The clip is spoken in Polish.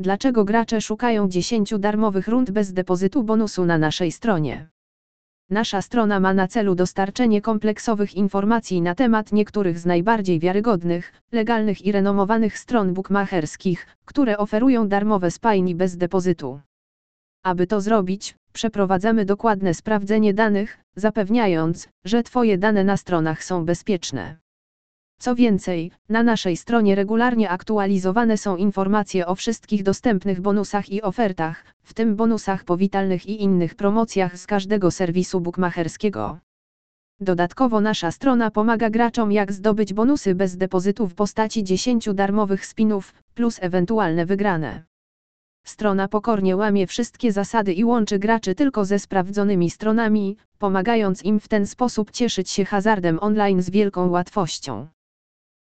Dlaczego gracze szukają 10 darmowych rund bez depozytu bonusu na naszej stronie? Nasza strona ma na celu dostarczenie kompleksowych informacji na temat niektórych z najbardziej wiarygodnych, legalnych i renomowanych stron bookmacherskich, które oferują darmowe spajni bez depozytu. Aby to zrobić, przeprowadzamy dokładne sprawdzenie danych, zapewniając, że Twoje dane na stronach są bezpieczne. Co więcej, na naszej stronie regularnie aktualizowane są informacje o wszystkich dostępnych bonusach i ofertach, w tym bonusach powitalnych i innych promocjach z każdego serwisu bookmacherskiego. Dodatkowo nasza strona pomaga graczom jak zdobyć bonusy bez depozytu w postaci 10 darmowych spinów, plus ewentualne wygrane. Strona pokornie łamie wszystkie zasady i łączy graczy tylko ze sprawdzonymi stronami, pomagając im w ten sposób cieszyć się hazardem online z wielką łatwością.